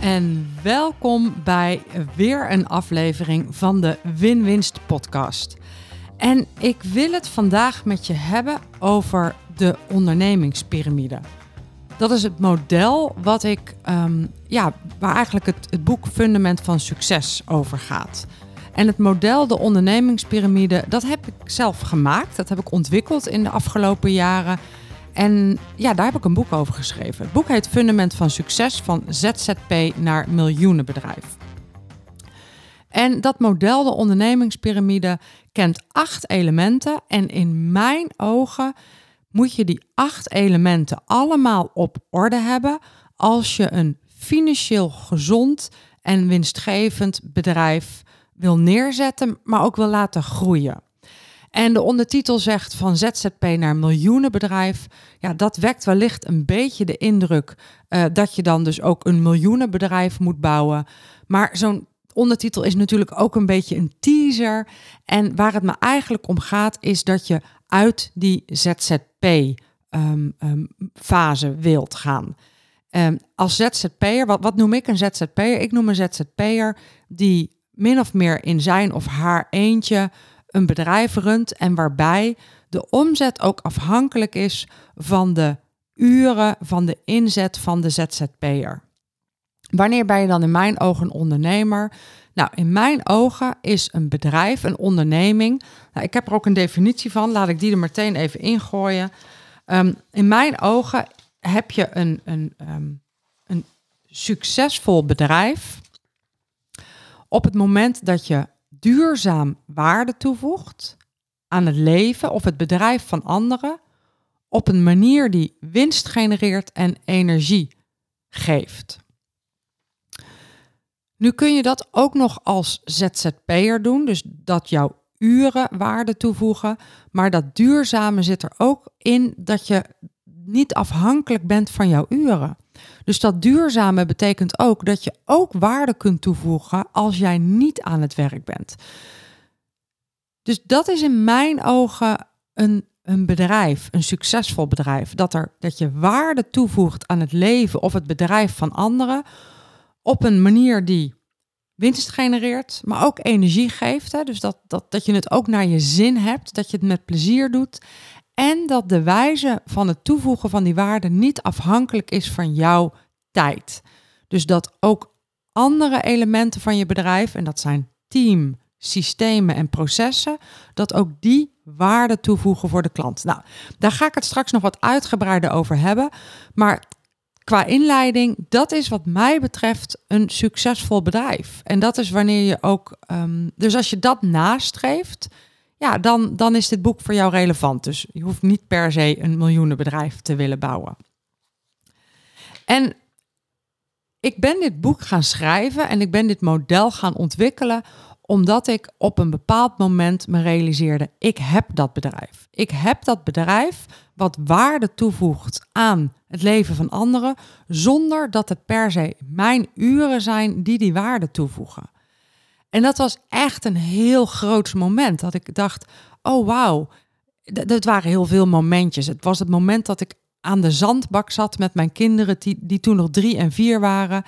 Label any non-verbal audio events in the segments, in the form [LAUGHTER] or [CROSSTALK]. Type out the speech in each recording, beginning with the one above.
En welkom bij weer een aflevering van de Win-Winst podcast. En ik wil het vandaag met je hebben over de ondernemingspyramide. Dat is het model wat ik, ehm, ja, waar eigenlijk het, boek Fundament van Succes over gaat. En het model, de ondernemingspyramide, dat heb ik zelf gemaakt. Dat heb ik ontwikkeld in de afgelopen jaren. En ja, daar heb ik een boek over geschreven. Het boek heet Fundament van Succes van ZZP naar miljoenenbedrijf. En dat model, de ondernemingspyramide, kent acht elementen. En in mijn ogen moet je die acht elementen allemaal op orde hebben als je een financieel gezond en winstgevend bedrijf wil neerzetten, maar ook wil laten groeien. En de ondertitel zegt van ZZP naar miljoenenbedrijf. Ja, dat wekt wellicht een beetje de indruk uh, dat je dan dus ook een miljoenenbedrijf moet bouwen. Maar zo'n ondertitel is natuurlijk ook een beetje een teaser. En waar het me eigenlijk om gaat, is dat je uit die ZZP-fase um, um, wilt gaan. Um, als ZZP'er, wat, wat noem ik een ZZP'er? Ik noem een ZZP'er die min of meer in zijn of haar eentje een bedrijf runt en waarbij de omzet ook afhankelijk is van de uren van de inzet van de ZZP'er. Wanneer ben je dan in mijn ogen een ondernemer? Nou, in mijn ogen is een bedrijf, een onderneming. Nou, ik heb er ook een definitie van, laat ik die er meteen even ingooien. Um, in mijn ogen heb je een, een, um, een succesvol bedrijf op het moment dat je duurzaam waarde toevoegt aan het leven of het bedrijf van anderen op een manier die winst genereert en energie geeft. Nu kun je dat ook nog als ZZP'er doen, dus dat jouw uren waarde toevoegen, maar dat duurzame zit er ook in dat je niet afhankelijk bent van jouw uren. Dus dat duurzame betekent ook dat je ook waarde kunt toevoegen als jij niet aan het werk bent. Dus dat is in mijn ogen een, een bedrijf, een succesvol bedrijf. Dat, er, dat je waarde toevoegt aan het leven of het bedrijf van anderen op een manier die winst genereert, maar ook energie geeft. Hè? Dus dat, dat, dat je het ook naar je zin hebt, dat je het met plezier doet en dat de wijze van het toevoegen van die waarde niet afhankelijk is van jouw tijd. Dus dat ook andere elementen van je bedrijf, en dat zijn team, systemen en processen, dat ook die waarde toevoegen voor de klant. Nou, daar ga ik het straks nog wat uitgebreider over hebben. Maar qua inleiding, dat is wat mij betreft een succesvol bedrijf. En dat is wanneer je ook, um, dus als je dat nastreeft, ja, dan, dan is dit boek voor jou relevant. Dus je hoeft niet per se een miljoenenbedrijf te willen bouwen. En ik ben dit boek gaan schrijven en ik ben dit model gaan ontwikkelen omdat ik op een bepaald moment me realiseerde, ik heb dat bedrijf. Ik heb dat bedrijf wat waarde toevoegt aan het leven van anderen, zonder dat het per se mijn uren zijn die die waarde toevoegen. En dat was echt een heel groot moment. Dat ik dacht, oh wauw, dat waren heel veel momentjes. Het was het moment dat ik aan de zandbak zat met mijn kinderen, die, die toen nog drie en vier waren.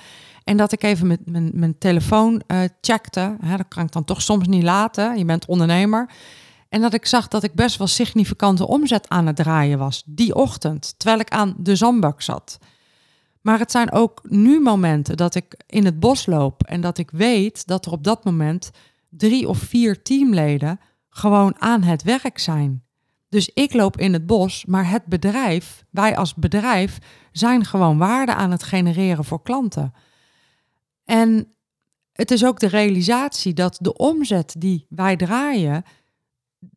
En dat ik even met mijn, mijn telefoon uh, checkte. Hè, dat kan ik dan toch soms niet laten. Je bent ondernemer. En dat ik zag dat ik best wel significante omzet aan het draaien was die ochtend, terwijl ik aan de zandbak zat. Maar het zijn ook nu momenten dat ik in het bos loop en dat ik weet dat er op dat moment drie of vier teamleden gewoon aan het werk zijn. Dus ik loop in het bos, maar het bedrijf, wij als bedrijf, zijn gewoon waarde aan het genereren voor klanten. En het is ook de realisatie dat de omzet die wij draaien,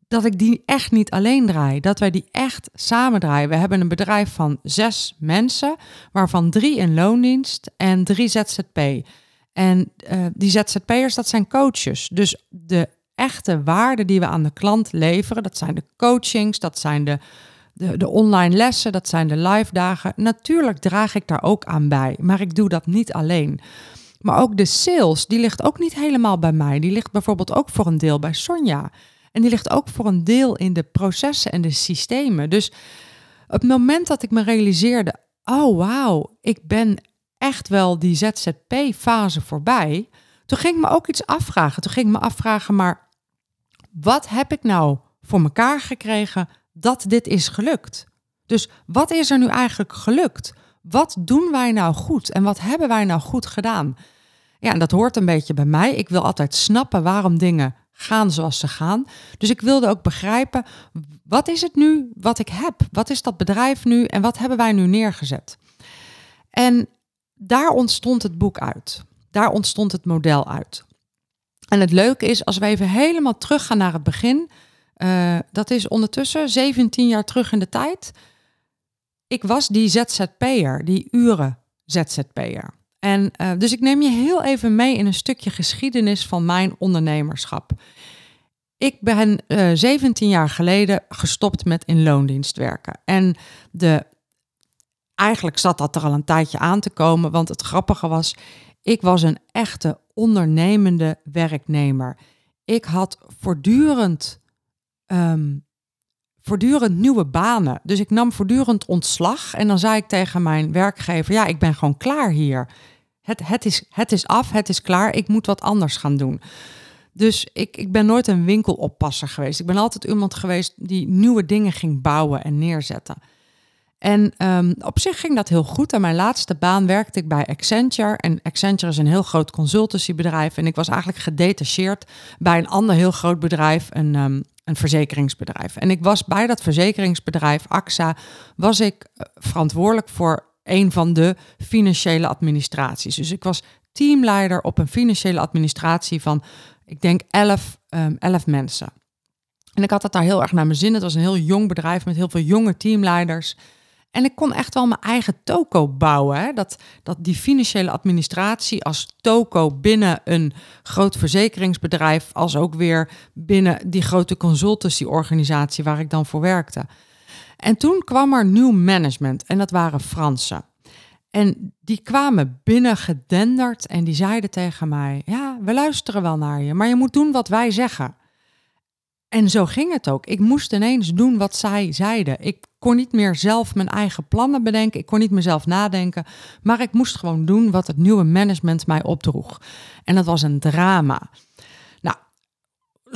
dat ik die echt niet alleen draai. Dat wij die echt samen draaien. We hebben een bedrijf van zes mensen, waarvan drie in loondienst en drie ZZP. En uh, die ZZP'ers, dat zijn coaches. Dus de echte waarde die we aan de klant leveren, dat zijn de coachings, dat zijn de, de, de online lessen, dat zijn de live dagen. Natuurlijk draag ik daar ook aan bij, maar ik doe dat niet alleen. Maar ook de sales, die ligt ook niet helemaal bij mij. Die ligt bijvoorbeeld ook voor een deel bij Sonja. En die ligt ook voor een deel in de processen en de systemen. Dus op het moment dat ik me realiseerde, oh wauw, ik ben echt wel die ZZP-fase voorbij. Toen ging ik me ook iets afvragen. Toen ging ik me afvragen, maar wat heb ik nou voor mekaar gekregen dat dit is gelukt? Dus wat is er nu eigenlijk gelukt? Wat doen wij nou goed en wat hebben wij nou goed gedaan? Ja, en dat hoort een beetje bij mij. Ik wil altijd snappen waarom dingen gaan zoals ze gaan. Dus ik wilde ook begrijpen, wat is het nu wat ik heb? Wat is dat bedrijf nu en wat hebben wij nu neergezet? En daar ontstond het boek uit. Daar ontstond het model uit. En het leuke is, als we even helemaal teruggaan naar het begin, uh, dat is ondertussen 17 jaar terug in de tijd. Ik was die ZZP'er, die uren ZZP'er. En uh, dus ik neem je heel even mee in een stukje geschiedenis van mijn ondernemerschap. Ik ben uh, eh, 17 jaar geleden gestopt met in loondienst werken. En de, eigenlijk zat dat er al een tijdje aan te komen, want het grappige was, ik was een echte ondernemende werknemer. Ik had voortdurend, um, voortdurend nieuwe banen. Dus ik nam voortdurend ontslag en dan zei ik tegen mijn werkgever, ja, ik ben gewoon klaar hier. Het, het, is, het is af, het is klaar, ik moet wat anders gaan doen. Dus ik, ik ben nooit een winkeloppasser geweest. Ik ben altijd iemand geweest die nieuwe dingen ging bouwen en neerzetten. En um, op zich ging dat heel goed. Aan mijn laatste baan werkte ik bij Accenture. En Accenture is een heel groot consultancybedrijf. En ik was eigenlijk gedetacheerd bij een ander heel groot bedrijf, een, um, een verzekeringsbedrijf. En ik was bij dat verzekeringsbedrijf, AXA, was ik eh, verantwoordelijk voor een van de financiële administraties. Dus ik was teamleider op een financiële administratie van, ik denk, 11, um, 11 mensen. En ik had het daar heel erg naar mijn zin. Het was een heel jong bedrijf met heel veel jonge teamleiders. En ik kon echt wel mijn eigen toko bouwen. Hè? Dat, dat die financiële administratie als toko binnen een groot verzekeringsbedrijf, als ook weer binnen die grote consultancyorganisatie waar ik dan voor werkte. En toen kwam er nieuw management en dat waren Fransen. En die kwamen binnen gedenderd en die zeiden tegen mij: Ja, we luisteren wel naar je, maar je moet doen wat wij zeggen. En zo ging het ook. Ik moest ineens doen wat zij zeiden. Ik kon niet meer zelf mijn eigen plannen bedenken. Ik kon niet mezelf nadenken. Maar ik moest gewoon doen wat het nieuwe management mij opdroeg. En dat was een drama.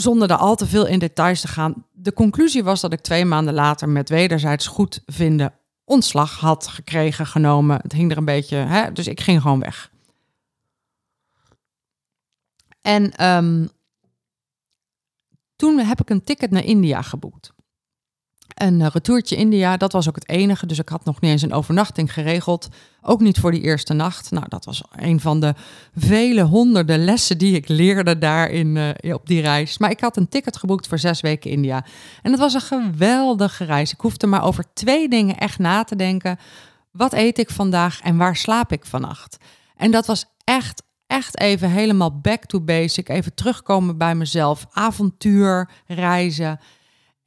Zonder er al te veel in details te gaan. De conclusie was dat ik twee maanden later met wederzijds goed vinden ontslag had gekregen, genomen. Het hing er een beetje, hè, dus ik ging gewoon weg. En um, toen heb ik een ticket naar India geboekt. Een retourtje India, dat was ook het enige. Dus ik had nog niet eens een overnachting geregeld. Ook niet voor die eerste nacht. Nou, dat was een van de vele honderden lessen die ik leerde daar in, uh, op die reis. Maar ik had een ticket geboekt voor zes weken India. En het was een geweldige reis. Ik hoefde maar over twee dingen echt na te denken. Wat eet ik vandaag en waar slaap ik vannacht? En dat was echt echt even helemaal back to basic. Even terugkomen bij mezelf. Avontuur, reizen.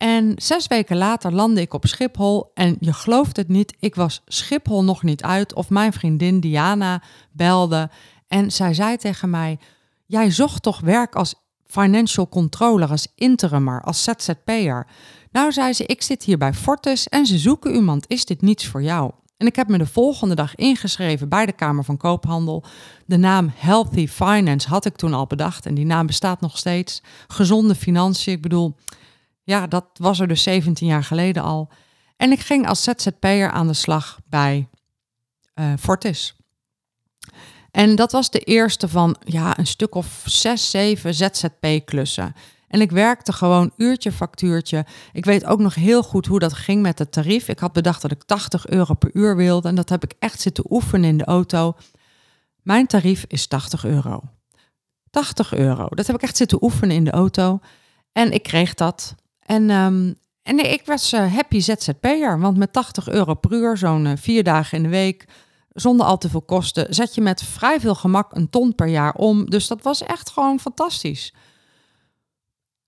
En zes weken later landde ik op Schiphol. En je gelooft het niet, ik was Schiphol nog niet uit. Of mijn vriendin Diana belde. En zij zei tegen mij: Jij zocht toch werk als financial controller, als interimmer, als ZZP'er. Nou, zei ze: Ik zit hier bij Fortis en ze zoeken iemand. Is dit niets voor jou? En ik heb me de volgende dag ingeschreven bij de Kamer van Koophandel. De naam Healthy Finance had ik toen al bedacht en die naam bestaat nog steeds. Gezonde financiën, ik bedoel, ja, dat was er dus 17 jaar geleden al. En ik ging als ZZP'er aan de slag bij uh, Fortis. En dat was de eerste van ja, een stuk of zes, zeven ZZP-klussen. En ik werkte gewoon uurtje factuurtje. Ik weet ook nog heel goed hoe dat ging met het tarief. Ik had bedacht dat ik 80 euro per uur wilde. En dat heb ik echt zitten oefenen in de auto. Mijn tarief is 80 euro. 80 euro. Dat heb ik echt zitten oefenen in de auto. En ik kreeg dat. En, um, en ik was uh, happy ZZP'er. Want met 80 euro per uur, zo'n uh, vier dagen in de week zonder al te veel kosten. Zet je met vrij veel gemak een ton per jaar om. Dus dat was echt gewoon fantastisch.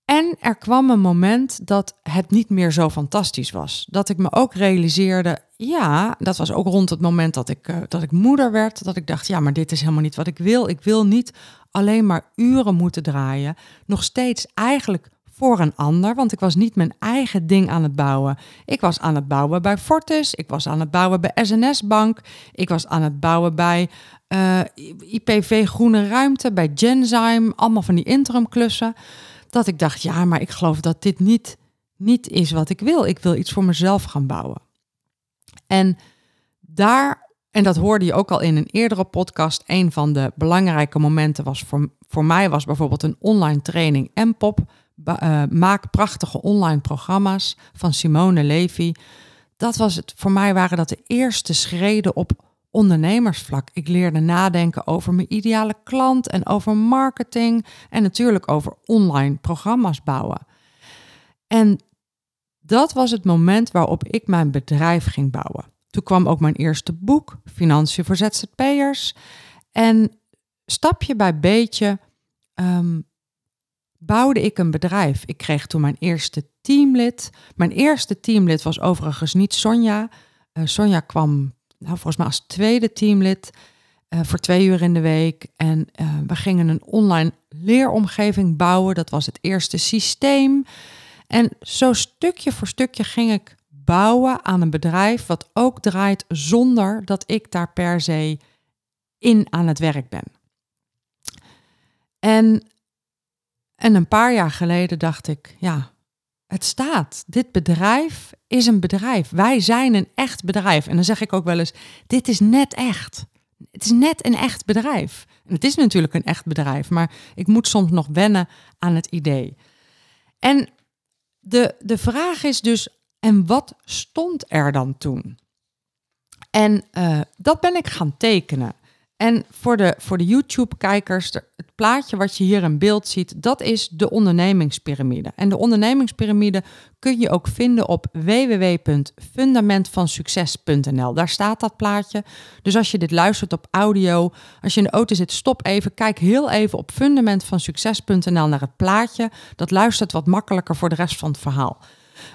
En er kwam een moment dat het niet meer zo fantastisch was. Dat ik me ook realiseerde, ja, dat was ook rond het moment dat ik, uh, dat ik moeder werd, dat ik dacht, ja, maar dit is helemaal niet wat ik wil. Ik wil niet alleen maar uren moeten draaien. Nog steeds eigenlijk voor een ander, want ik was niet mijn eigen ding aan het bouwen. Ik was aan het bouwen bij Fortis, ik was aan het bouwen bij SNS Bank, ik was aan het bouwen bij eh, IPV Groene Ruimte, bij Genzyme, allemaal van die interimklussen. Dat ik dacht, ja, maar ik geloof dat dit niet, niet is wat ik wil. Ik wil iets voor mezelf gaan bouwen. En daar, en dat hoorde je ook al in een eerdere podcast, een van de belangrijke momenten was voor, voor mij was bijvoorbeeld een online training MPOP uh, maak prachtige online programma's van Simone Levy. Dat was het, voor mij waren dat de eerste schreden op ondernemersvlak. Ik leerde nadenken over mijn ideale klant en over marketing en natuurlijk over online programma's bouwen. En dat was het moment waarop ik mijn bedrijf ging bouwen. Toen kwam ook mijn eerste boek, Financiën voor ZZP'ers. En stapje bij beetje um, bouwde ik een bedrijf. Ik kreeg toen mijn eerste teamlid. Mijn eerste teamlid was overigens niet Sonja. Uh, Sonja kwam nou, volgens mij als tweede teamlid uh, voor twee uur in de week. En uh, we gingen een online leeromgeving bouwen. Dat was het eerste systeem. En zo stukje voor stukje ging ik bouwen aan een bedrijf wat ook draait zonder dat ik daar per se in aan het werk ben. En en een paar jaar geleden dacht ik, ja, het staat. Dit bedrijf is een bedrijf. Wij zijn een echt bedrijf. En dan zeg ik ook wel eens, dit is net echt. Het is net een echt bedrijf. En het is natuurlijk een echt bedrijf, maar ik moet soms nog wennen aan het idee. En de, de vraag is dus, en wat stond er dan toen? En uh, dat ben ik gaan tekenen. En voor de, voor de YouTube-kijkers, het plaatje wat je hier in beeld ziet, dat is de ondernemingspyramide. En de ondernemingspyramide kun je ook vinden op www.fundamentvansucces.nl. Daar staat dat plaatje. Dus als je dit luistert op audio, als je in de auto zit, stop even, kijk heel even op fundamentvansucces.nl naar het plaatje. Dat luistert wat makkelijker voor de rest van het verhaal.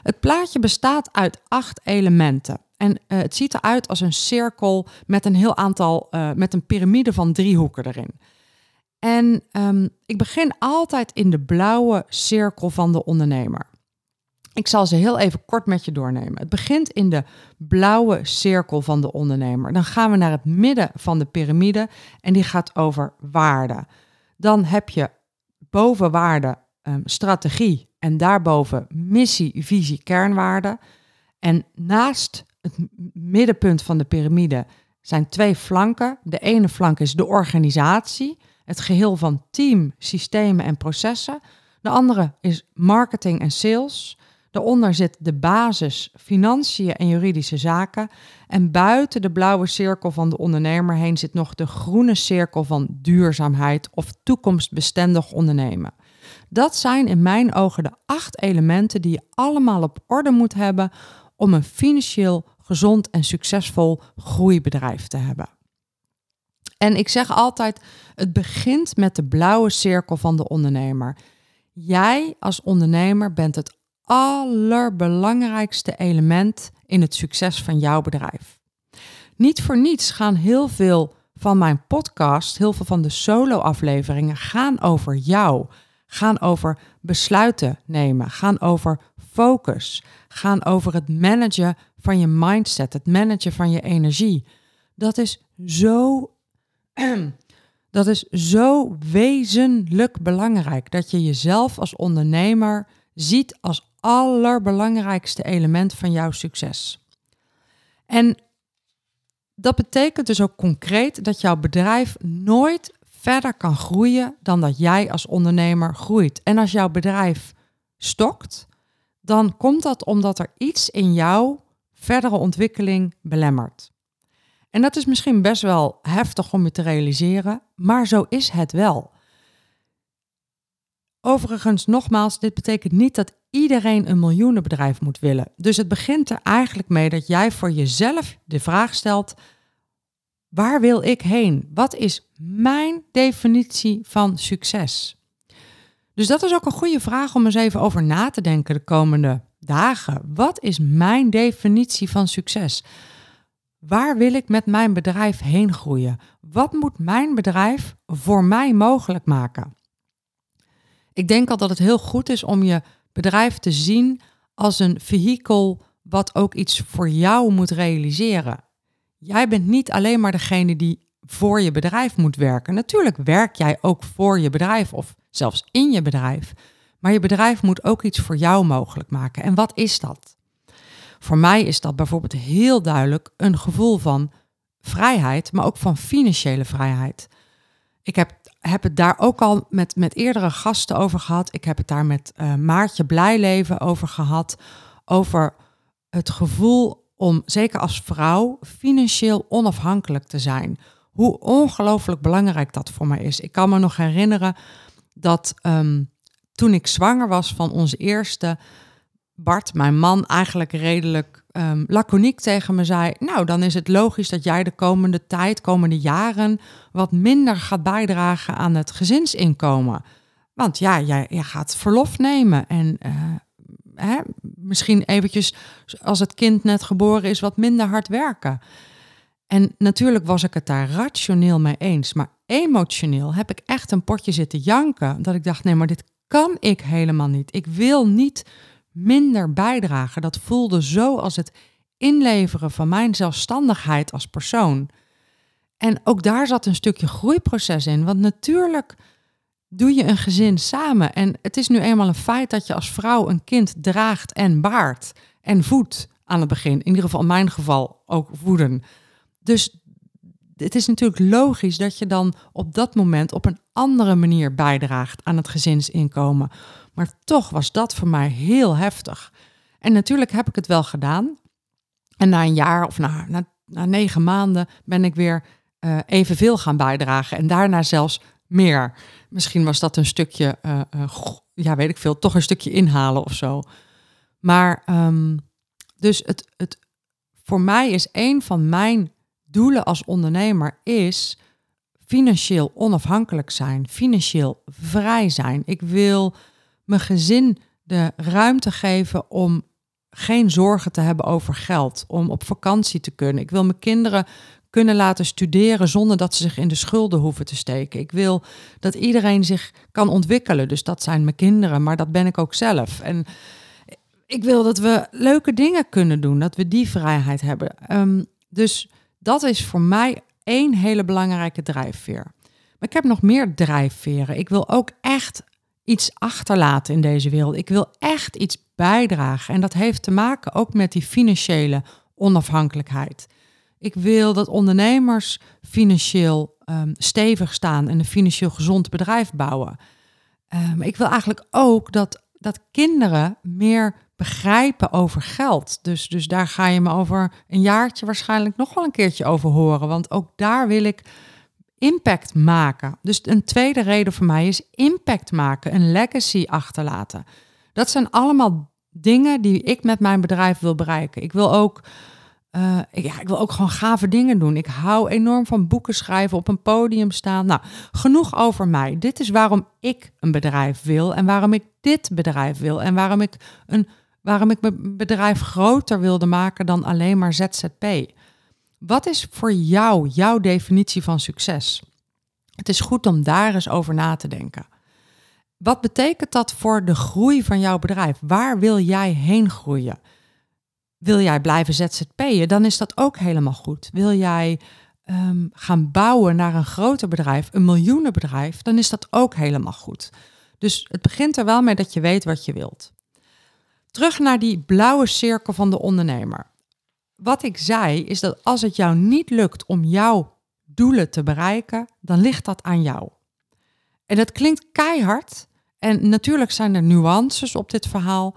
Het plaatje bestaat uit acht elementen. En uh, het ziet eruit als een cirkel met een heel aantal, uh, met een piramide van driehoeken erin. En um, ik begin altijd in de blauwe cirkel van de ondernemer. Ik zal ze heel even kort met je doornemen. Het begint in de blauwe cirkel van de ondernemer. Dan gaan we naar het midden van de piramide en die gaat over waarde. Dan heb je boven waarde um, strategie en daarboven missie, visie, kernwaarden. En naast het middenpunt van de piramide zijn twee flanken. De ene flank is de organisatie, het geheel van team, systemen en processen. De andere is marketing en sales. Daaronder zit de basis, financiën en juridische zaken. En buiten de blauwe cirkel van de ondernemer heen zit nog de groene cirkel van duurzaamheid of toekomstbestendig ondernemen. Dat zijn in mijn ogen de acht elementen die je allemaal op orde moet hebben om een financieel gezond en succesvol groeibedrijf te hebben. En ik zeg altijd, het begint met de blauwe cirkel van de ondernemer. Jij als ondernemer bent het allerbelangrijkste element in het succes van jouw bedrijf. Niet voor niets gaan heel veel van mijn podcast, heel veel van de solo-afleveringen gaan over jou, gaan over besluiten nemen, gaan over focus, gaan over het managen van je mindset, het managen van je energie. Dat is zo, [CLEARS THROAT] dat is zo wezenlijk belangrijk dat je jezelf als ondernemer ziet als allerbelangrijkste element van jouw succes. En dat betekent dus ook concreet dat jouw bedrijf nooit verder kan groeien dan dat jij als ondernemer groeit. En als jouw bedrijf stokt, dan komt dat omdat er iets in jou verdere ontwikkeling belemmert. En dat is misschien best wel heftig om je te realiseren, maar zo is het wel. Overigens, nogmaals, dit betekent niet dat iedereen een miljoenenbedrijf moet willen. Dus het begint er eigenlijk mee dat jij voor jezelf de vraag stelt: Waar wil ik heen? Wat is mijn definitie van succes? Dus dat is ook een goede vraag om eens even over na te denken de komende dagen. Wat is mijn definitie van succes? Waar wil ik met mijn bedrijf heen groeien? Wat moet mijn bedrijf voor mij mogelijk maken? Ik denk al dat het heel goed is om je bedrijf te zien als een vehikel wat ook iets voor jou moet realiseren. Jij bent niet alleen maar degene die voor je bedrijf moet werken. Natuurlijk werk jij ook voor je bedrijf of zelfs in je bedrijf. Maar je bedrijf moet ook iets voor jou mogelijk maken. En wat is dat? Voor mij is dat bijvoorbeeld heel duidelijk een gevoel van vrijheid, maar ook van financiële vrijheid. Ik heb, heb het daar ook al met, met eerdere gasten over gehad. Ik heb het daar met uh, Maartje Blijleven over gehad. Over het gevoel om, zeker als vrouw, financieel onafhankelijk te zijn. Hoe ongelooflijk belangrijk dat voor mij is. Ik kan me nog herinneren dat um, toen ik zwanger was van onze eerste, Bart, mijn man, eigenlijk redelijk um, laconiek tegen me zei: Nou, dan is het logisch dat jij de komende tijd, komende jaren, wat minder gaat bijdragen aan het gezinsinkomen. Want ja, jij, jij gaat verlof nemen en hè, misschien eventjes, als het kind net geboren is, wat minder hard werken. En natuurlijk was ik het daar rationeel mee eens, maar emotioneel heb ik echt een potje zitten janken. Dat ik dacht, nee, maar dit kan ik helemaal niet. Ik wil niet minder bijdragen. Dat voelde zo als het inleveren van mijn zelfstandigheid als persoon. En ook daar zat een stukje groeiproces in. Want natuurlijk doe je een gezin samen. En het is nu eenmaal een feit dat je als vrouw een kind draagt en baart en voedt aan het begin. In ieder geval in mijn geval ook voeden. Dus het is natuurlijk logisch dat je dan op dat moment op een andere manier bijdraagt aan het gezinsinkomen. Maar toch was dat voor mij heel heftig. En natuurlijk heb ik het wel gedaan. En na een jaar of na, na, na negen maanden ben ik weer uh, evenveel gaan bijdragen. En daarna zelfs meer. Misschien was dat een stukje, uh, uh, ja weet ik veel, toch een stukje inhalen of zo. Maar um, dus het, het, voor mij is een van mijn doelen als ondernemer is financieel onafhankelijk zijn, financieel vrij zijn. Ik wil mijn gezin de ruimte geven om geen zorgen te hebben over geld, om op vakantie te kunnen. Ik wil mijn kinderen kunnen laten studeren zonder dat ze zich in de schulden hoeven te steken. Ik wil dat iedereen zich kan ontwikkelen. Dus dat zijn mijn kinderen, maar dat ben ik ook zelf. En ik wil dat we leuke dingen kunnen doen, dat we die vrijheid hebben. Um, dus dat is voor mij één hele belangrijke drijfveer. Maar ik heb nog meer drijfveren. Ik wil ook echt iets achterlaten in deze wereld. Ik wil echt iets bijdragen. En dat heeft te maken ook met die financiële onafhankelijkheid. Ik wil dat ondernemers financieel um, stevig staan en een financieel gezond bedrijf bouwen. Um, ik wil eigenlijk ook dat, dat kinderen meer begrijpen over geld. Dus, dus daar ga je me over een jaartje waarschijnlijk nog wel een keertje over horen. Want ook daar wil ik impact maken. Dus een tweede reden voor mij is impact maken, een legacy achterlaten. Dat zijn allemaal dingen die ik met mijn bedrijf wil bereiken. Ik wil ook uh, ja, ik wil ook gewoon gave dingen doen. Ik hou enorm van boeken schrijven, op een podium staan. Nou, genoeg over mij. Dit is waarom ik een bedrijf wil en waarom ik dit bedrijf wil en waarom ik, een, waarom ik mijn bedrijf groter wilde maken dan alleen maar ZZP. Wat is voor jou jouw definitie van succes? Het is goed om daar eens over na te denken. Wat betekent dat voor de groei van jouw bedrijf? Waar wil jij heen groeien? Wil jij blijven ZZP'en, dan is dat ook helemaal goed. Wil jij um, gaan bouwen naar een groter bedrijf, een miljoenenbedrijf, dan is dat ook helemaal goed. Dus het begint er wel mee dat je weet wat je wilt. Terug naar die blauwe cirkel van de ondernemer. Wat ik zei is dat als het jou niet lukt om jouw doelen te bereiken, dan ligt dat aan jou. En dat klinkt keihard. En natuurlijk zijn er nuances op dit verhaal.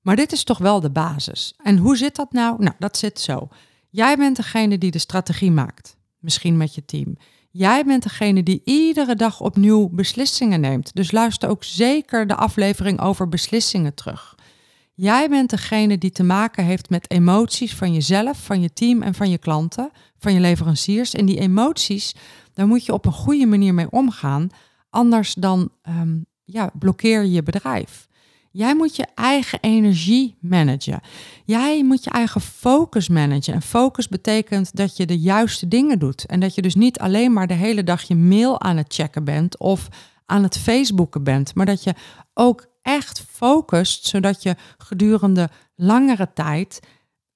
Maar dit is toch wel de basis. En hoe zit dat nou? Nou, dat zit zo. Jij bent degene die de strategie maakt, misschien met je team. Jij bent degene die iedere dag opnieuw beslissingen neemt. Dus luister ook zeker de aflevering over beslissingen terug. Jij bent degene die te maken heeft met emoties van jezelf, van je team en van je klanten, van je leveranciers. En die emoties, daar moet je op een goede manier mee omgaan. Anders dan ehm, ja, blokkeer je je bedrijf. Jij moet je eigen energie managen. Jij moet je eigen focus managen. En focus betekent dat je de juiste dingen doet. En dat je dus niet alleen maar de hele dag je mail aan het checken bent of aan het Facebooken bent, maar dat je ook echt focust, zodat je gedurende langere tijd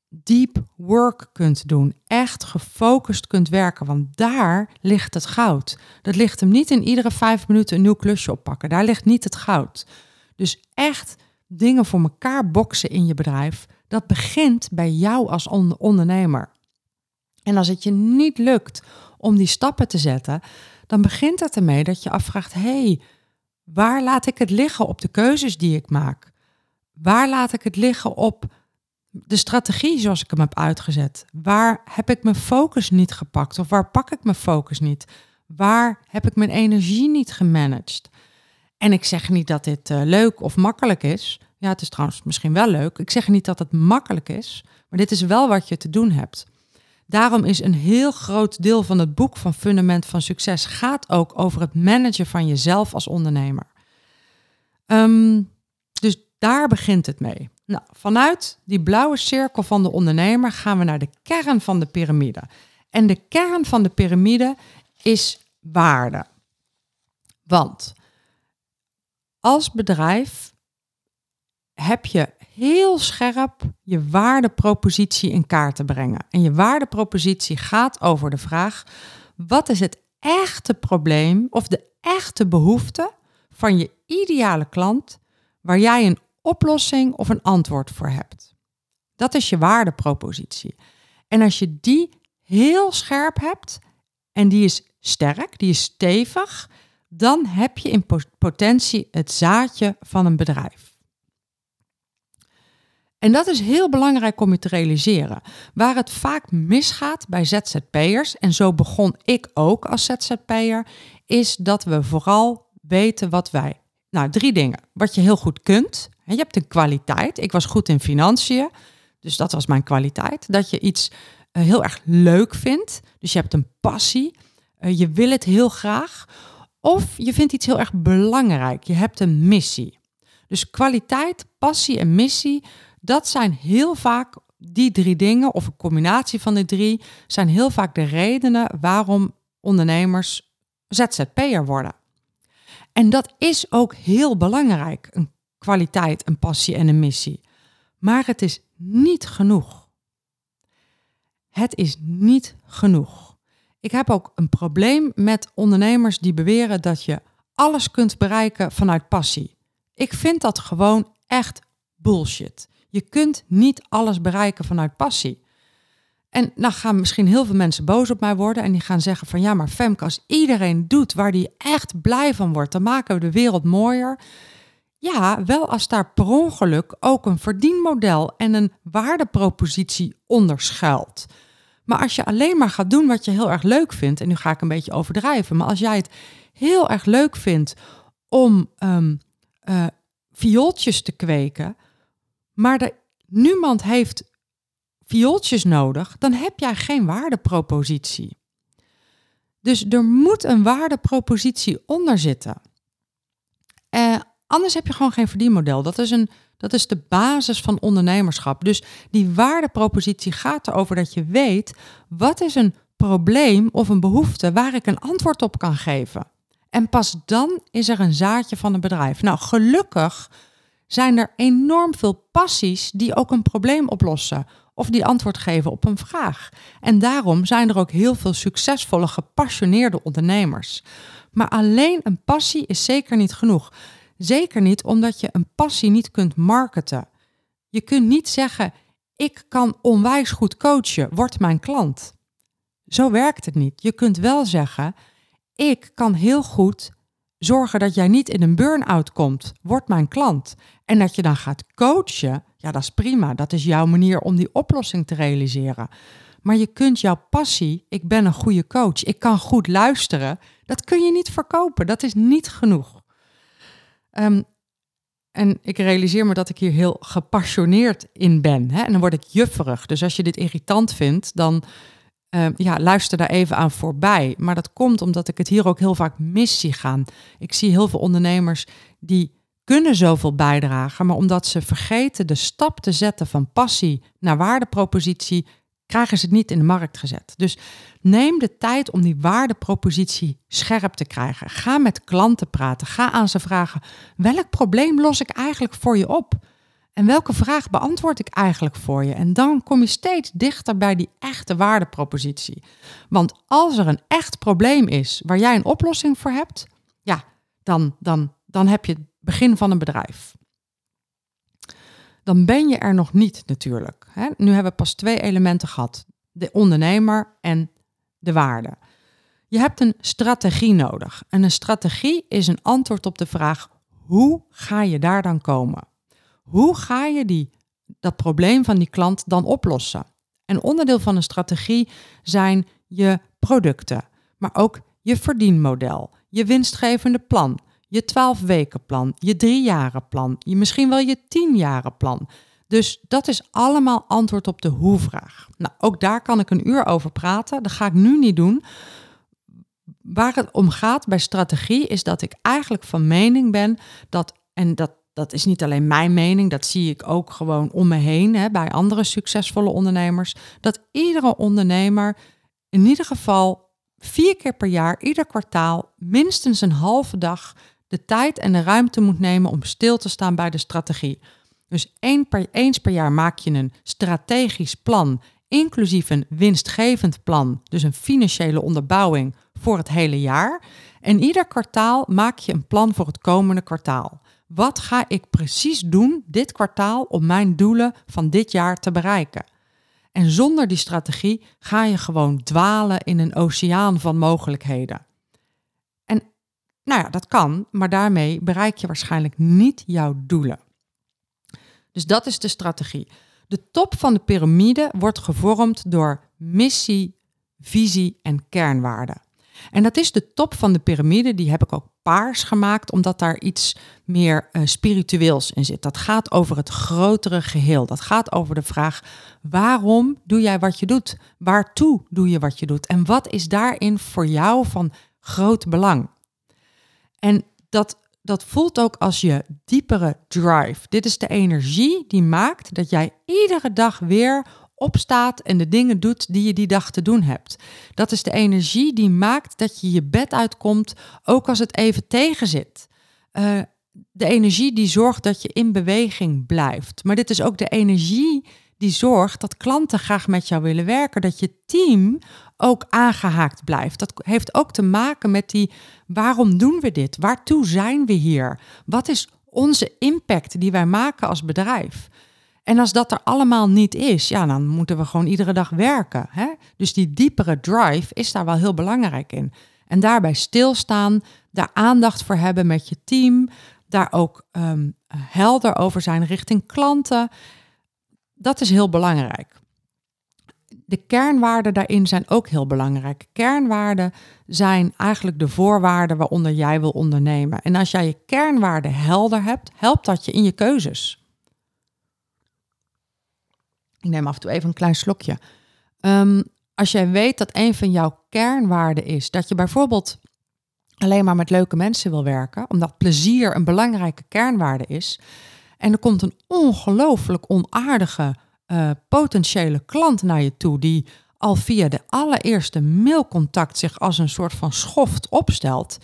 deep work kunt doen. Echt gefocust kunt werken, want daar ligt het goud. Dat ligt hem niet in iedere vijf minuten een nieuw klusje oppakken. Daar ligt niet het goud. Dus echt dingen voor elkaar boksen in je bedrijf, dat begint bij jou als ondernemer. En als het je niet lukt om die stappen te zetten, dan begint het ermee dat je afvraagt: hey, waar laat ik het liggen op de keuzes die ik maak? Waar laat ik het liggen op de strategie zoals ik hem heb uitgezet? Waar heb ik mijn focus niet gepakt of waar pak ik mijn focus niet? Waar heb ik mijn energie niet gemanaged? En ik zeg niet dat dit uh, leuk of makkelijk is. Ja, het is trouwens misschien wel leuk. Ik zeg niet dat het makkelijk is, maar dit is wel wat je te doen hebt. Daarom is een heel groot deel van het boek van Fundament van Succes gaat ook over het managen van jezelf als ondernemer. Ehm, dus daar begint het mee. Nou, vanuit die blauwe cirkel van de ondernemer gaan we naar de kern van de piramide. En de kern van de piramide is waarde. Want als bedrijf heb je heel scherp je waardepropositie in kaart te brengen. En je waardepropositie gaat over de vraag: wat is het echte probleem of de echte behoefte van je ideale klant waar jij een oplossing of een antwoord voor hebt? Dat is je waardepropositie. En als je die heel scherp hebt en die is sterk, die is stevig, dan heb je in potentie het zaadje van een bedrijf. En dat is heel belangrijk om je te realiseren. Waar het vaak misgaat bij ZZP'ers, en zo begon ik ook als ZZP'er, is dat we vooral weten wat wij. Nou, drie dingen. Wat je heel goed kunt. Je hebt een kwaliteit. Ik was goed in financiën, dus dat was mijn kwaliteit. Dat je iets eh, heel erg leuk vindt. Dus je hebt een passie. Eh, je wil het heel graag. Of je vindt iets heel erg belangrijk. Je hebt een missie. Dus kwaliteit, passie en missie, dat zijn heel vaak die drie dingen, of een combinatie van de drie, zijn heel vaak de redenen waarom ondernemers ZZP'er worden. En dat is ook heel belangrijk, een kwaliteit, een passie en een missie. Maar het is niet genoeg. Het is niet genoeg. Ik heb ook een probleem met ondernemers die beweren dat je alles kunt bereiken vanuit passie. Ik vind dat gewoon echt bullshit. Je kunt niet alles bereiken vanuit passie. En dan gaan misschien heel veel mensen boos op mij worden en die gaan zeggen van ja, maar Femke, als iedereen doet waar die echt blij van wordt, dan maken we de wereld mooier. Ja, wel als daar per ongeluk ook een verdienmodel en een waardepropositie onder schuilt. Maar als je alleen maar gaat doen wat je heel erg leuk vindt, en nu ga ik een beetje overdrijven, maar als jij het heel erg leuk vindt om um, viooltjes te kweken, maar niemand heeft viooltjes nodig, dan heb jij geen waardepropositie. Dus er moet een waardepropositie onder zitten. Eh, anders heb je gewoon geen verdienmodel. Dat is, een, dat is de basis van ondernemerschap. Dus die waardepropositie gaat erover dat je weet wat is een probleem of een behoefte waar ik een antwoord op kan geven. En pas dan is er een zaadje van een bedrijf. Nou, gelukkig zijn er enorm veel passies die ook een probleem oplossen of die antwoord geven op een vraag. En daarom zijn er ook heel veel succesvolle, gepassioneerde ondernemers. Maar alleen een passie is zeker niet genoeg. Zeker niet omdat je een passie niet kunt marketen. Je kunt niet zeggen: ik kan onwijs goed coachen, word mijn klant. Zo werkt het niet. Je kunt wel zeggen: ik kan heel goed zorgen dat jij niet in een burn-out komt. Word mijn klant. En dat je dan gaat coachen, ja, dat is prima. Dat is jouw manier om die oplossing te realiseren. Maar je kunt jouw passie, ik ben een goede coach, ik kan goed luisteren, dat kun je niet verkopen. Dat is niet genoeg. Ehm, en ik realiseer me dat ik hier heel gepassioneerd in ben. Hè? En dan word ik jufferig. Dus als je dit irritant vindt, dan uh, ja, luister daar even aan voorbij. Maar dat komt omdat ik het hier ook heel vaak mis zie gaan. Ik zie heel veel ondernemers die kunnen zoveel bijdragen, maar omdat ze vergeten de stap te zetten van passie naar waardepropositie, krijgen ze het niet in de markt gezet. Dus neem de tijd om die waardepropositie scherp te krijgen. Ga met klanten praten. Ga aan ze vragen: welk probleem los ik eigenlijk voor je op? En welke vraag beantwoord ik eigenlijk voor je? En dan kom je steeds dichter bij die echte waardepropositie. Want als er een echt probleem is waar jij een oplossing voor hebt, ja, dan, dan, dan heb je het begin van een bedrijf dan ben je er nog niet natuurlijk. Nu hebben we pas twee elementen gehad: de ondernemer en de waarde. Je hebt een strategie nodig. En een strategie is een antwoord op de vraag: hoe ga je daar dan komen? Hoe ga je die, dat probleem van die klant dan oplossen? En onderdeel van een strategie zijn je producten, maar ook je verdienmodel, je winstgevende plan, je 12 weken plan, je drie plan, je misschien wel je 10 plan. Dus dat is allemaal antwoord op de hoe-vraag. Nou, ook daar kan ik een uur over praten. Dat ga ik nu niet doen. Waar het om gaat bij strategie is dat ik eigenlijk van mening ben dat, en dat, dat is niet alleen mijn mening, dat zie ik ook gewoon om me heen hè, bij andere succesvolle ondernemers, dat iedere ondernemer in ieder geval vier keer per jaar, ieder kwartaal, minstens een halve dag de tijd en de ruimte moet nemen om stil te staan bij de strategie. Dus één per, eens per jaar maak je een strategisch plan, inclusief een winstgevend plan, dus een financiële onderbouwing voor het hele jaar. En ieder kwartaal maak je een plan voor het komende kwartaal. Wat ga ik precies doen dit kwartaal om mijn doelen van dit jaar te bereiken? En zonder die strategie ga je gewoon dwalen in een oceaan van mogelijkheden. Nou ja, dat kan, maar daarmee bereik je waarschijnlijk niet jouw doelen. Dus dat is de strategie. De top van de piramide wordt gevormd door missie, visie en kernwaarden. En dat is de top van de piramide, die heb ik ook paars gemaakt, omdat daar iets meer uh, spiritueels in zit. Dat gaat over het grotere geheel. Dat gaat over de vraag: waarom doe jij wat je doet? Waartoe doe je wat je doet? En wat is daarin voor jou van groot belang? En dat, dat voelt ook als je diepere drive. Dit is de energie die maakt dat jij iedere dag weer opstaat en de dingen doet die je die dag te doen hebt. Dat is de energie die maakt dat je je bed uitkomt, ook als het even tegenzit. Uh, de energie die zorgt dat je in beweging blijft. Maar dit is ook de energie die zorgt dat klanten graag met jou willen werken, dat je team ook aangehaakt blijft. Dat heeft ook te maken met die waarom doen we dit? Waartoe zijn we hier? Wat is onze impact die wij maken als bedrijf? En als dat er allemaal niet is, ja, dan moeten we gewoon iedere dag werken. Hè? Dus die diepere drive is daar wel heel belangrijk in. En daarbij stilstaan, daar aandacht voor hebben met je team, daar ook ehm, helder over zijn richting klanten. Dat is heel belangrijk de kernwaarden daarin zijn ook heel belangrijk. Kernwaarden zijn eigenlijk de voorwaarden waaronder jij wil ondernemen. En als jij je kernwaarden helder hebt, helpt dat je in je keuzes. Ik neem af en toe even een klein slokje. Ehm, als jij weet dat een van jouw kernwaarden is dat je bijvoorbeeld alleen maar met leuke mensen wil werken, omdat plezier een belangrijke kernwaarde is, en er komt een ongelooflijk onaardige uh, potentiële klant naar je toe die al via de allereerste mailcontact zich als een soort van schoft opstelt,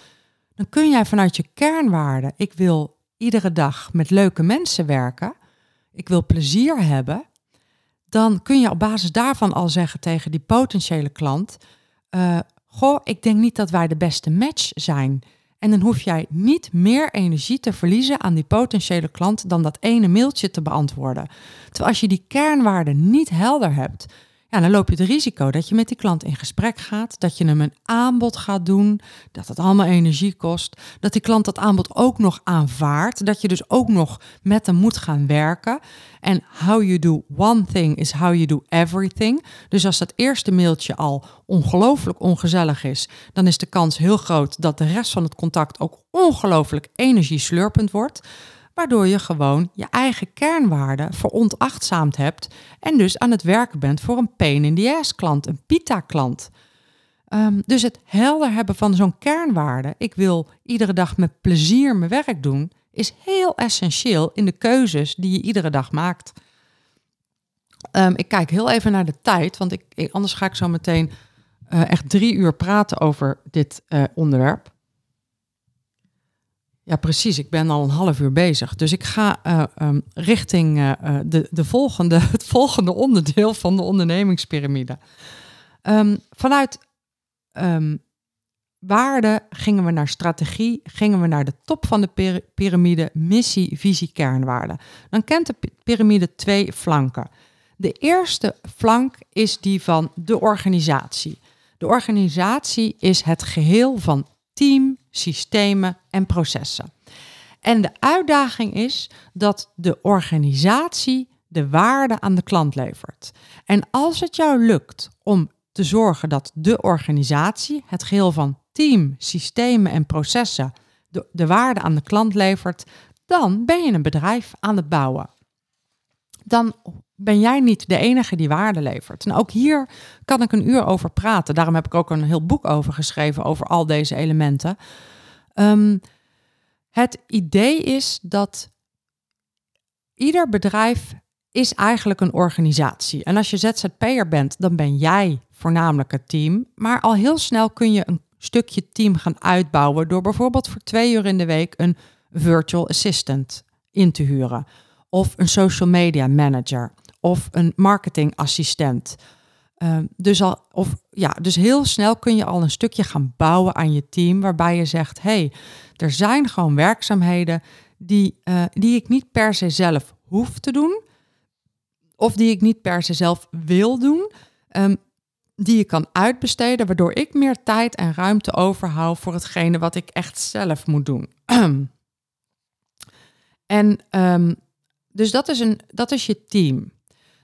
dan kun jij vanuit je kernwaarden, ik wil iedere dag met leuke mensen werken, ik wil plezier hebben, dan kun je op basis daarvan al zeggen tegen die potentiële klant, uh, goh, ik denk niet dat wij de beste match zijn. En dan hoef jij niet meer energie te verliezen aan die potentiële klant dan dat ene mailtje te beantwoorden. Terwijl als je die kernwaarden niet helder hebt, ja, dan loop je het risico dat je met die klant in gesprek gaat, dat je hem een aanbod gaat doen, dat het allemaal energie kost, dat die klant dat aanbod ook nog aanvaardt, dat je dus ook nog met hem moet gaan werken. En how you do one thing is how you do everything. Dus als dat eerste mailtje al ongelooflijk ongezellig is, dan is de kans heel groot dat de rest van het contact ook ongelooflijk energieslurpend wordt. Waardoor je gewoon je eigen kernwaarden verontachtzaamd hebt en dus aan het werken bent voor een pain in the ass klant, een pita klant. Ehm, dus het helder hebben van zo'n kernwaarde, ik wil iedere dag met plezier mijn werk doen, is heel essentieel in de keuzes die je iedere dag maakt. Ehm, ik kijk heel even naar de tijd, want ik, anders ga ik zo meteen uh, echt drie uur praten over dit uh, onderwerp. Ja, precies. Ik ben al een half uur bezig. Dus ik ga uh, um, richting de, de volgende, [LAUGHS] het volgende onderdeel van de ondernemingspyramide. Um, vanuit um, waarde gingen we naar strategie, gingen we naar de top van de piramide, missie, visie, kernwaarden. Dan kent de piramide twee flanken. De eerste flank is die van de organisatie. De organisatie is het geheel van team, systemen en processen. En de uitdaging is dat de organisatie de waarde aan de klant levert. En als het jou lukt om te zorgen dat de organisatie, het geheel van team, systemen en processen, de, de waarde aan de klant levert, dan ben je een bedrijf aan het bouwen. Dan ben jij niet de enige die waarde levert. En ook hier kan ik een uur over praten. Daarom heb ik ook een heel boek over geschreven, over al deze elementen. Um, het idee is dat ieder bedrijf is eigenlijk een organisatie. En als je ZZP'er bent, dan ben jij voornamelijk het team. Maar al heel snel kun je een stukje team gaan uitbouwen door bijvoorbeeld voor twee uur in de week een virtual assistant in te huren. Of een social media manager of een marketingassistent. Uh, dus, al, of, ja, dus heel snel kun je al een stukje gaan bouwen aan je team, waarbij je zegt: hey, er zijn gewoon werkzaamheden die, uh, die ik niet per se zelf hoef te doen, of die ik niet per se zelf wil doen, um, die je kan uitbesteden, waardoor ik meer tijd en ruimte overhoud voor hetgene wat ik echt zelf moet doen. [CLEARS THROAT] en um, dus dat is, een, dat is je team.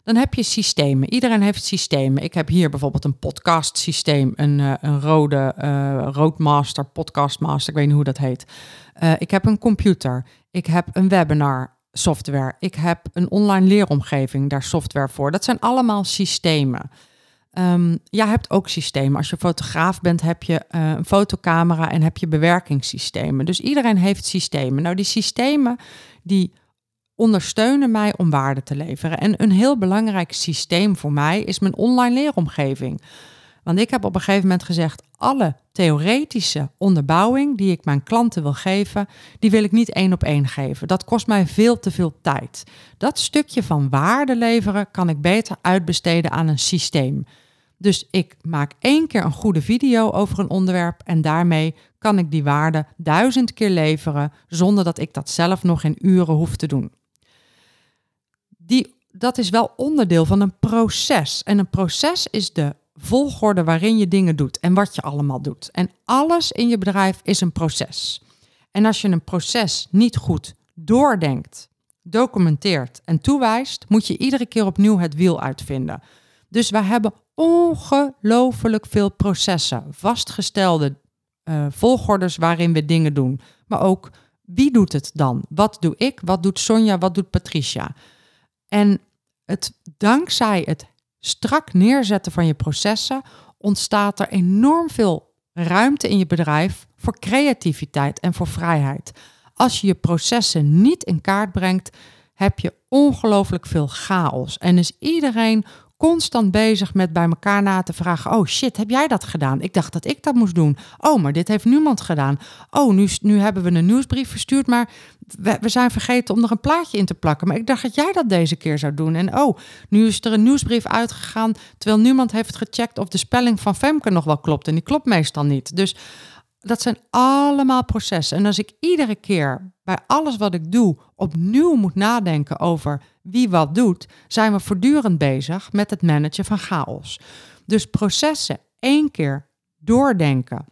Dan heb je systemen. Iedereen heeft systemen. Ik heb hier bijvoorbeeld een podcast systeem, een, uh, een rode uh, Roadmaster, Podcastmaster, ik weet niet hoe dat heet. Uh, ik heb een computer. Ik heb een webinar software. Ik heb een online leeromgeving, daar software voor. Dat zijn allemaal systemen. Um, jij hebt ook systemen. Als je fotograaf bent, heb je een fotocamera en heb je bewerkingssystemen. Dus iedereen heeft systemen. Nou, die systemen die ondersteunen mij om waarde te leveren. En een heel belangrijk systeem voor mij is mijn online leeromgeving. Want ik heb op een gegeven moment gezegd: alle theoretische onderbouwing die ik mijn klanten wil geven, die wil ik niet één op één geven. Dat kost mij veel te veel tijd. Dat stukje van waarde leveren kan ik beter uitbesteden aan een systeem. Dus ik maak één keer een goede video over een onderwerp en daarmee kan ik die waarde duizend keer leveren zonder dat ik dat zelf nog in uren hoef te doen die, dat is wel onderdeel van een proces. En een proces is de volgorde waarin je dingen doet en wat je allemaal doet. En alles in je bedrijf is een proces. En als je een proces niet goed doordenkt, documenteert en toewijst, moet je iedere keer opnieuw het wiel uitvinden. Dus we hebben ongelooflijk veel processen, vastgestelde uh, volgordes waarin we dingen doen. Maar ook wie doet het dan? Wat doe ik? Wat doet Sonja? Wat doet Patricia? En het, dankzij het strak neerzetten van je processen ontstaat er enorm veel ruimte in je bedrijf voor creativiteit en voor vrijheid. Als je je processen niet in kaart brengt, heb je ongelooflijk veel chaos. En is iedereen constant bezig met bij elkaar na te vragen: Oh shit, heb jij dat gedaan? Ik dacht dat ik dat moest doen. Oh, maar dit heeft niemand gedaan. Oh, nu, nu hebben we een nieuwsbrief verstuurd, maar we, we, zijn vergeten om er een plaatje in te plakken. Maar ik dacht dat jij dat deze keer zou doen. En oh, nu is er een nieuwsbrief uitgegaan, terwijl niemand heeft gecheckt of de spelling van Femke nog wel klopt. En die klopt meestal niet. Dus dat zijn allemaal processen. En als ik iedere keer bij alles wat ik doe opnieuw moet nadenken over wie wat doet, zijn we voortdurend bezig met het managen van chaos. Dus processen één keer doordenken,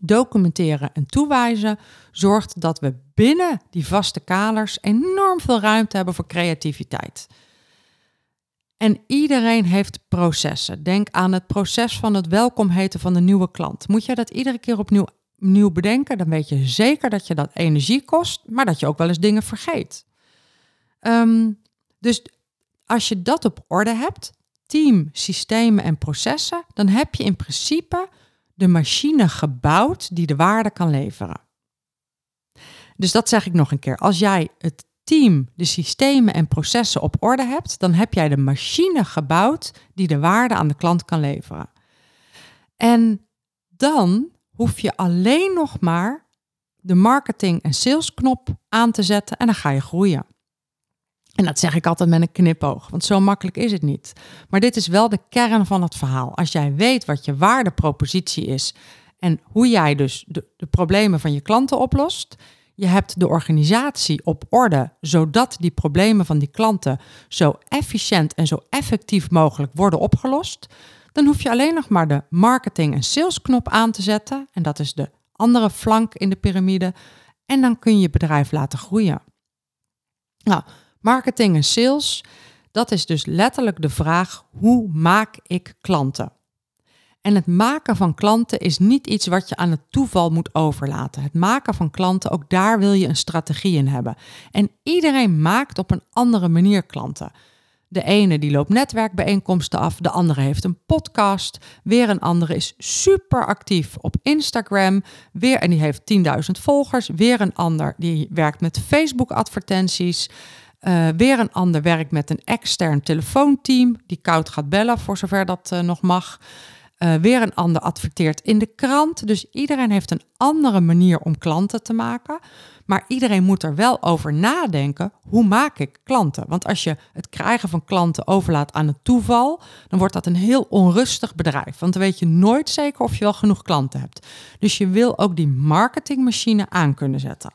documenteren en toewijzen zorgt dat we binnen die vaste kaders enorm veel ruimte hebben voor creativiteit. En iedereen heeft processen. Denk aan het proces van het welkom heten van de nieuwe klant. Moet jij dat iedere keer opnieuw nieuw bedenken, dan weet je zeker dat je dat energie kost, maar dat je ook wel eens dingen vergeet. Ehm, dus als je dat op orde hebt, team, systemen en processen, dan heb je in principe de machine gebouwd die de waarde kan leveren. Dus dat zeg ik nog een keer. Als jij het team, de systemen en processen op orde hebt, dan heb jij de machine gebouwd die de waarde aan de klant kan leveren. En dan hoef je alleen nog maar de marketing- en salesknop aan te zetten en dan ga je groeien. En dat zeg ik altijd met een knipoog, want zo makkelijk is het niet. Maar dit is wel de kern van het verhaal. Als jij weet wat je waardepropositie is en hoe jij dus de, problemen van je klanten oplost, je hebt de organisatie op orde, zodat die problemen van die klanten zo efficiënt en zo effectief mogelijk worden opgelost, dan hoef je alleen nog maar de marketing- en salesknop aan te zetten. En dat is de andere flank in de piramide. En dan kun je je bedrijf laten groeien. Nou, marketing en sales, dat is dus letterlijk de vraag: hoe maak ik klanten? En het maken van klanten is niet iets wat je aan het toeval moet overlaten. Het maken van klanten, ook daar wil je een strategie in hebben. En iedereen maakt op een andere manier klanten. De ene die loopt netwerkbijeenkomsten af, de andere heeft een podcast, weer een andere is super actief op Instagram, weer en die heeft 10.000 volgers, weer een ander die werkt met Facebook advertenties. Uh, weer een ander werkt met een extern telefoonteam die koud gaat bellen voor zover dat uh, nog mag. Uh, weer een ander adverteert in de krant. Dus iedereen heeft een andere manier om klanten te maken. Maar iedereen moet er wel over nadenken, hoe maak ik klanten? Want als je het krijgen van klanten overlaat aan het toeval, dan wordt dat een heel onrustig bedrijf. Want dan weet je nooit zeker of je wel genoeg klanten hebt. Dus je wil ook die marketingmachine aan kunnen zetten.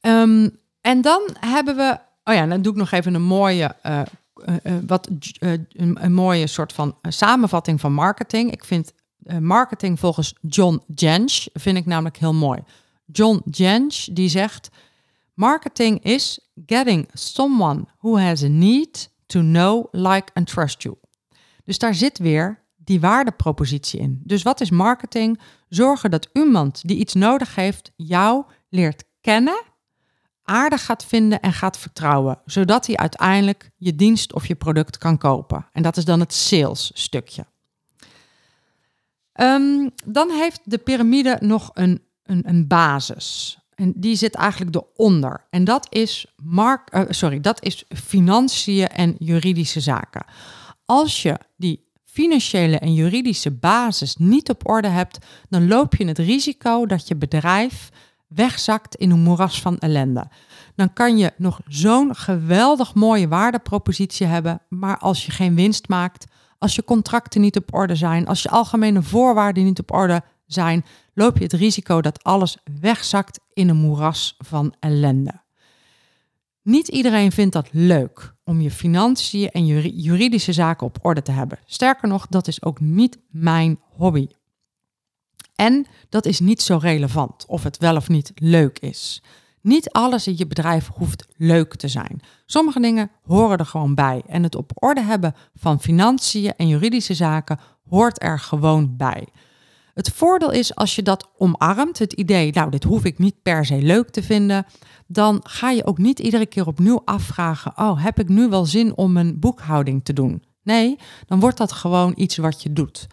Um, en dan hebben we, oh ja, dan doe ik nog even een mooie, uh, uh, wat, uh, een, mooie soort van samenvatting van marketing. Ik vind marketing volgens John Jentsch, vind ik namelijk heel mooi. John Jentsch die zegt, marketing is getting someone who has a need to know, like and trust you. Dus daar zit weer die waardepropositie in. Dus wat is marketing? Zorgen dat iemand die iets nodig heeft jou leert kennen aardig gaat vinden en gaat vertrouwen, zodat hij uiteindelijk je dienst of je product kan kopen. En dat is dan het sales stukje. Um, dan heeft de piramide nog een, een, een, basis. En die zit eigenlijk eronder. En dat is, mark, uh, sorry, dat is financiën en juridische zaken. Als je die financiële en juridische basis niet op orde hebt, dan loop je het risico dat je bedrijf wegzakt in een moeras van ellende. Dan kan je nog zo'n geweldig mooie waardepropositie hebben, maar als je geen winst maakt, als je contracten niet op orde zijn, als je algemene voorwaarden niet op orde zijn, loop je het risico dat alles wegzakt in een moeras van ellende. Niet iedereen vindt dat leuk om je financiën en juridische zaken op orde te hebben. Sterker nog, dat is ook niet mijn hobby. En dat is niet zo relevant of het wel of niet leuk is. Niet alles in je bedrijf hoeft leuk te zijn. Sommige dingen horen er gewoon bij. En het op orde hebben van financiën en juridische zaken hoort er gewoon bij. Het voordeel is als je dat omarmt, het idee, nou, dit hoef ik niet per se leuk te vinden, dan ga je ook niet iedere keer opnieuw afvragen, oh, heb ik nu wel zin om een boekhouding te doen? Nee, dan wordt dat gewoon iets wat je doet.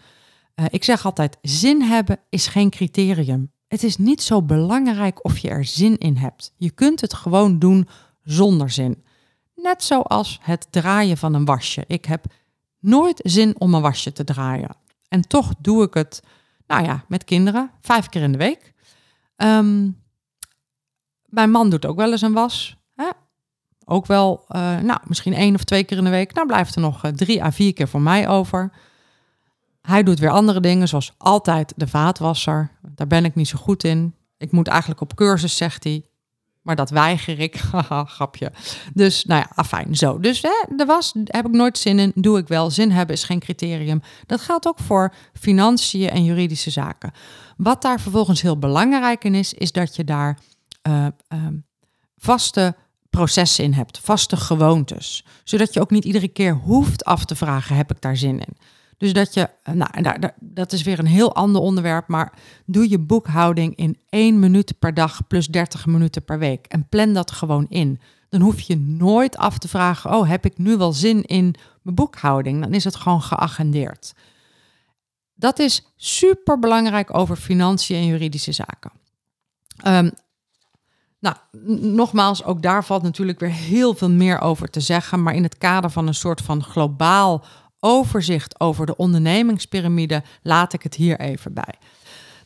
Uh, ik zeg altijd, zin hebben is geen criterium. Het is niet zo belangrijk of je er zin in hebt. Je kunt het gewoon doen zonder zin. Net zoals het draaien van een wasje. Ik heb nooit zin om een wasje te draaien. En toch doe ik het, nou ja, met kinderen, vijf keer in de week. Um, mijn man doet ook wel eens een was. Hè? Ook wel, uh, nou, misschien één of twee keer in de week. Nou blijft er nog uh, drie à vier keer voor mij over. Hij doet weer andere dingen, zoals altijd de vaatwasser. Daar ben ik niet zo goed in. Ik moet eigenlijk op cursus, zegt hij. Maar dat weiger ik. [LAUGHS] Haha, grapje. Dus nou ja, afijn, zo. Dus hè, de was heb ik nooit zin in. Doe ik wel. Zin hebben is geen criterium. Dat geldt ook voor financiën en juridische zaken. Wat daar vervolgens heel belangrijk in is, is dat je daar uh, uh, vaste processen in hebt, vaste gewoontes. Zodat je ook niet iedere keer hoeft af te vragen, heb ik daar zin in? Dus dat je, nou, dat is weer een heel ander onderwerp, maar doe je boekhouding in één minuut per dag plus 30 minuten per week en plan dat gewoon in. Dan hoef je nooit af te vragen, oh, heb ik nu wel zin in mijn boekhouding? Dan is het gewoon geagendeerd. Dat is super belangrijk over financiën en juridische zaken. Um, nou, nogmaals, ook daar valt natuurlijk weer heel veel meer over te zeggen. Maar in het kader van een soort van globaal overzicht over de ondernemingspyramide laat ik het hier even bij.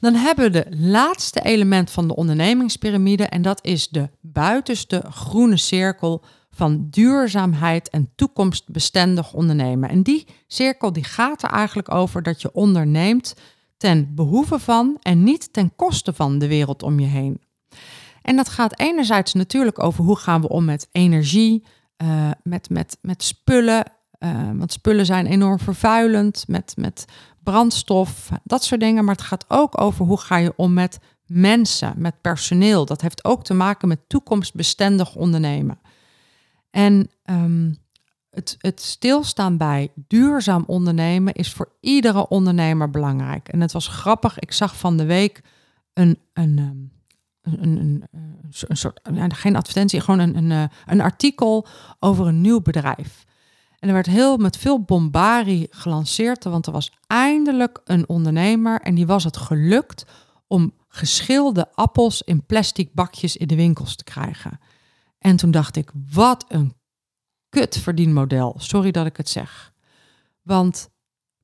Dan hebben we de laatste element van de ondernemingspyramide en dat is de buitenste groene cirkel van duurzaamheid en toekomstbestendig ondernemen. En die cirkel die gaat er eigenlijk over dat je onderneemt ten behoeve van en niet ten koste van de wereld om je heen. En dat gaat enerzijds natuurlijk over hoe gaan we om met energie, uh, met, met, met spullen. Uh, want spullen zijn enorm vervuilend, met, met brandstof, dat soort dingen. Maar het gaat ook over hoe ga je om met mensen, met personeel. Dat heeft ook te maken met toekomstbestendig ondernemen. En um, het, het stilstaan bij duurzaam ondernemen is voor iedere ondernemer belangrijk. En het was grappig, ik zag van de week een, een, um, een, een, een, soort, geen advertentie, gewoon een, een, eh, een artikel over een nieuw bedrijf. En er werd heel met veel bombarie gelanceerd, want er was eindelijk een ondernemer en die was het gelukt om geschilde appels in plastic bakjes in de winkels te krijgen. En toen dacht ik, wat een kut verdienmodel. Sorry dat ik het zeg. Want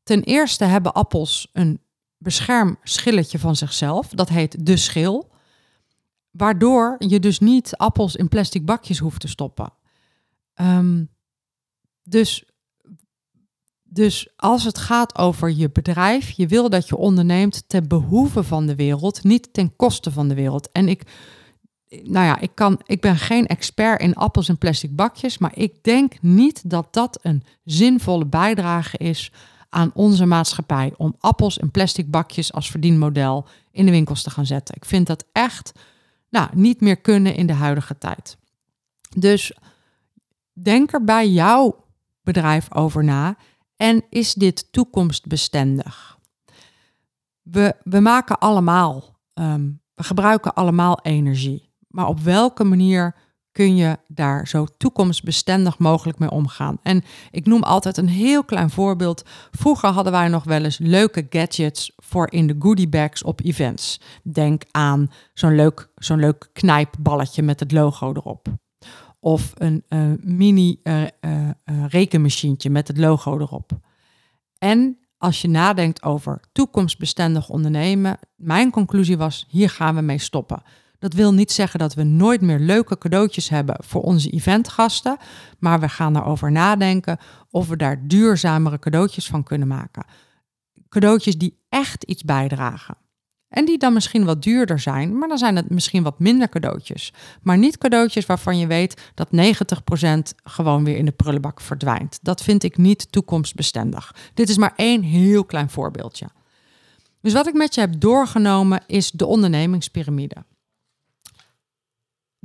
ten eerste hebben appels een beschermschilletje van zichzelf. Dat heet de schil. Waardoor je dus niet appels in plastic bakjes hoeft te stoppen. Ehm, dus, dus als het gaat over je bedrijf, je wil dat je onderneemt ten behoeve van de wereld, niet ten koste van de wereld. En ik, nou ja, ik, kan, ik ben geen expert in appels en plastic bakjes, maar ik denk niet dat dat een zinvolle bijdrage is aan onze maatschappij om appels en plastic bakjes als verdienmodel in de winkels te gaan zetten. Ik vind dat echt nou, niet meer kunnen in de huidige tijd. Dus denk er bij jouw bedrijf over na en is dit toekomstbestendig? We, we maken allemaal, um, we gebruiken allemaal energie, maar op welke manier kun je daar zo toekomstbestendig mogelijk mee omgaan. En ik noem altijd een heel klein voorbeeld. Vroeger hadden wij nog wel eens leuke gadgets voor in de goodie bags op events. Denk aan zo'n leuk, zo'n leuk knijpballetje met het logo erop. Of een uh, mini uh, uh, rekenmachientje met het logo erop. En als je nadenkt over toekomstbestendig ondernemen, mijn conclusie was: hier gaan we mee stoppen. Dat wil niet zeggen dat we nooit meer leuke cadeautjes hebben voor onze eventgasten, maar we gaan erover nadenken of we daar duurzamere cadeautjes van kunnen maken. Cadeautjes die echt iets bijdragen. En die dan misschien wat duurder zijn, maar dan zijn het misschien wat minder cadeautjes. Maar niet cadeautjes waarvan je weet dat 90% gewoon weer in de prullenbak verdwijnt. Dat vind ik niet toekomstbestendig. Dit is maar één heel klein voorbeeldje. Dus wat ik met je heb doorgenomen is de ondernemingspyramide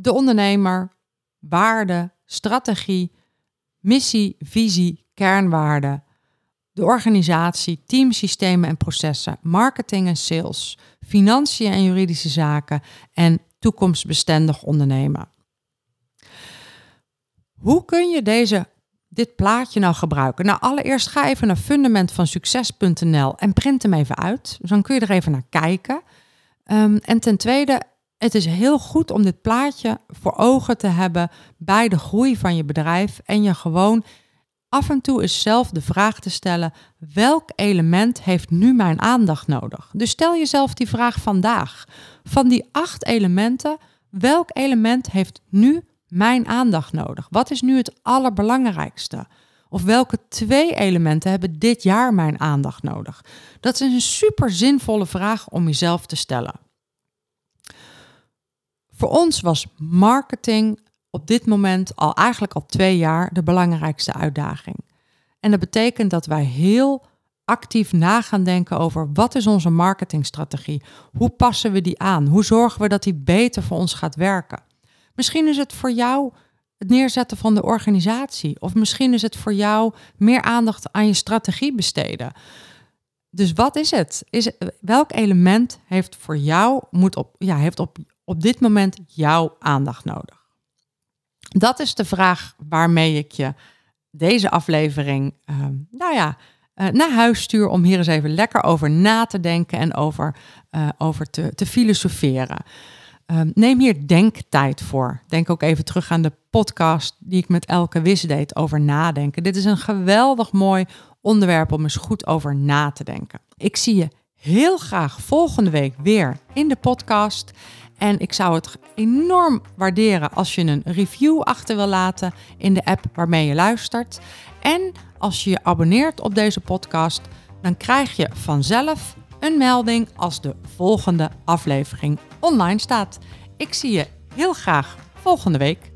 de ondernemer, waarde, strategie, missie, visie, kernwaarden, de organisatie, teamsystemen en processen, marketing en sales, financiën en juridische zaken en toekomstbestendig ondernemen. Hoe kun je deze, dit plaatje nou gebruiken? Nou, allereerst ga even naar fundamentvansucces.nl en print hem even uit. Dus dan kun je er even naar kijken. Um, en ten tweede, het is heel goed om dit plaatje voor ogen te hebben bij de groei van je bedrijf en je gewoon af en toe eens zelf de vraag te stellen: welk element heeft nu mijn aandacht nodig? Dus stel jezelf die vraag vandaag. Van die acht elementen, welk element heeft nu mijn aandacht nodig? Wat is nu het allerbelangrijkste? Of welke twee elementen hebben dit jaar mijn aandacht nodig? Dat is een super zinvolle vraag om jezelf te stellen. Voor ons was marketing op dit moment al eigenlijk al twee jaar de belangrijkste uitdaging. En dat betekent dat wij heel actief na gaan denken over wat is onze marketingstrategie? Hoe passen we die aan? Hoe zorgen we dat die beter voor ons gaat werken? Misschien is het voor jou het neerzetten van de organisatie. Of misschien is het voor jou meer aandacht aan je strategie besteden. Dus wat is het? Is welk element heeft voor jou moet op, ja, heeft op, op dit moment jouw aandacht nodig? Dat is de vraag waarmee ik je deze aflevering, uh, nou ja, uh, naar huis stuur om hier eens even lekker over na te denken en over, uh, over te, te filosoferen. Um, neem hier denktijd voor. Denk ook even terug aan de podcast die ik met Elke Wis deed over nadenken. Dit is een geweldig mooi onderwerp om eens goed over na te denken. Ik zie je heel graag volgende week weer in de podcast. En ik zou het enorm waarderen als je een review achter wil laten in de app waarmee je luistert. En als je je abonneert op deze podcast, dan krijg je vanzelf een melding als de volgende aflevering online staat. Ik zie je heel graag volgende week.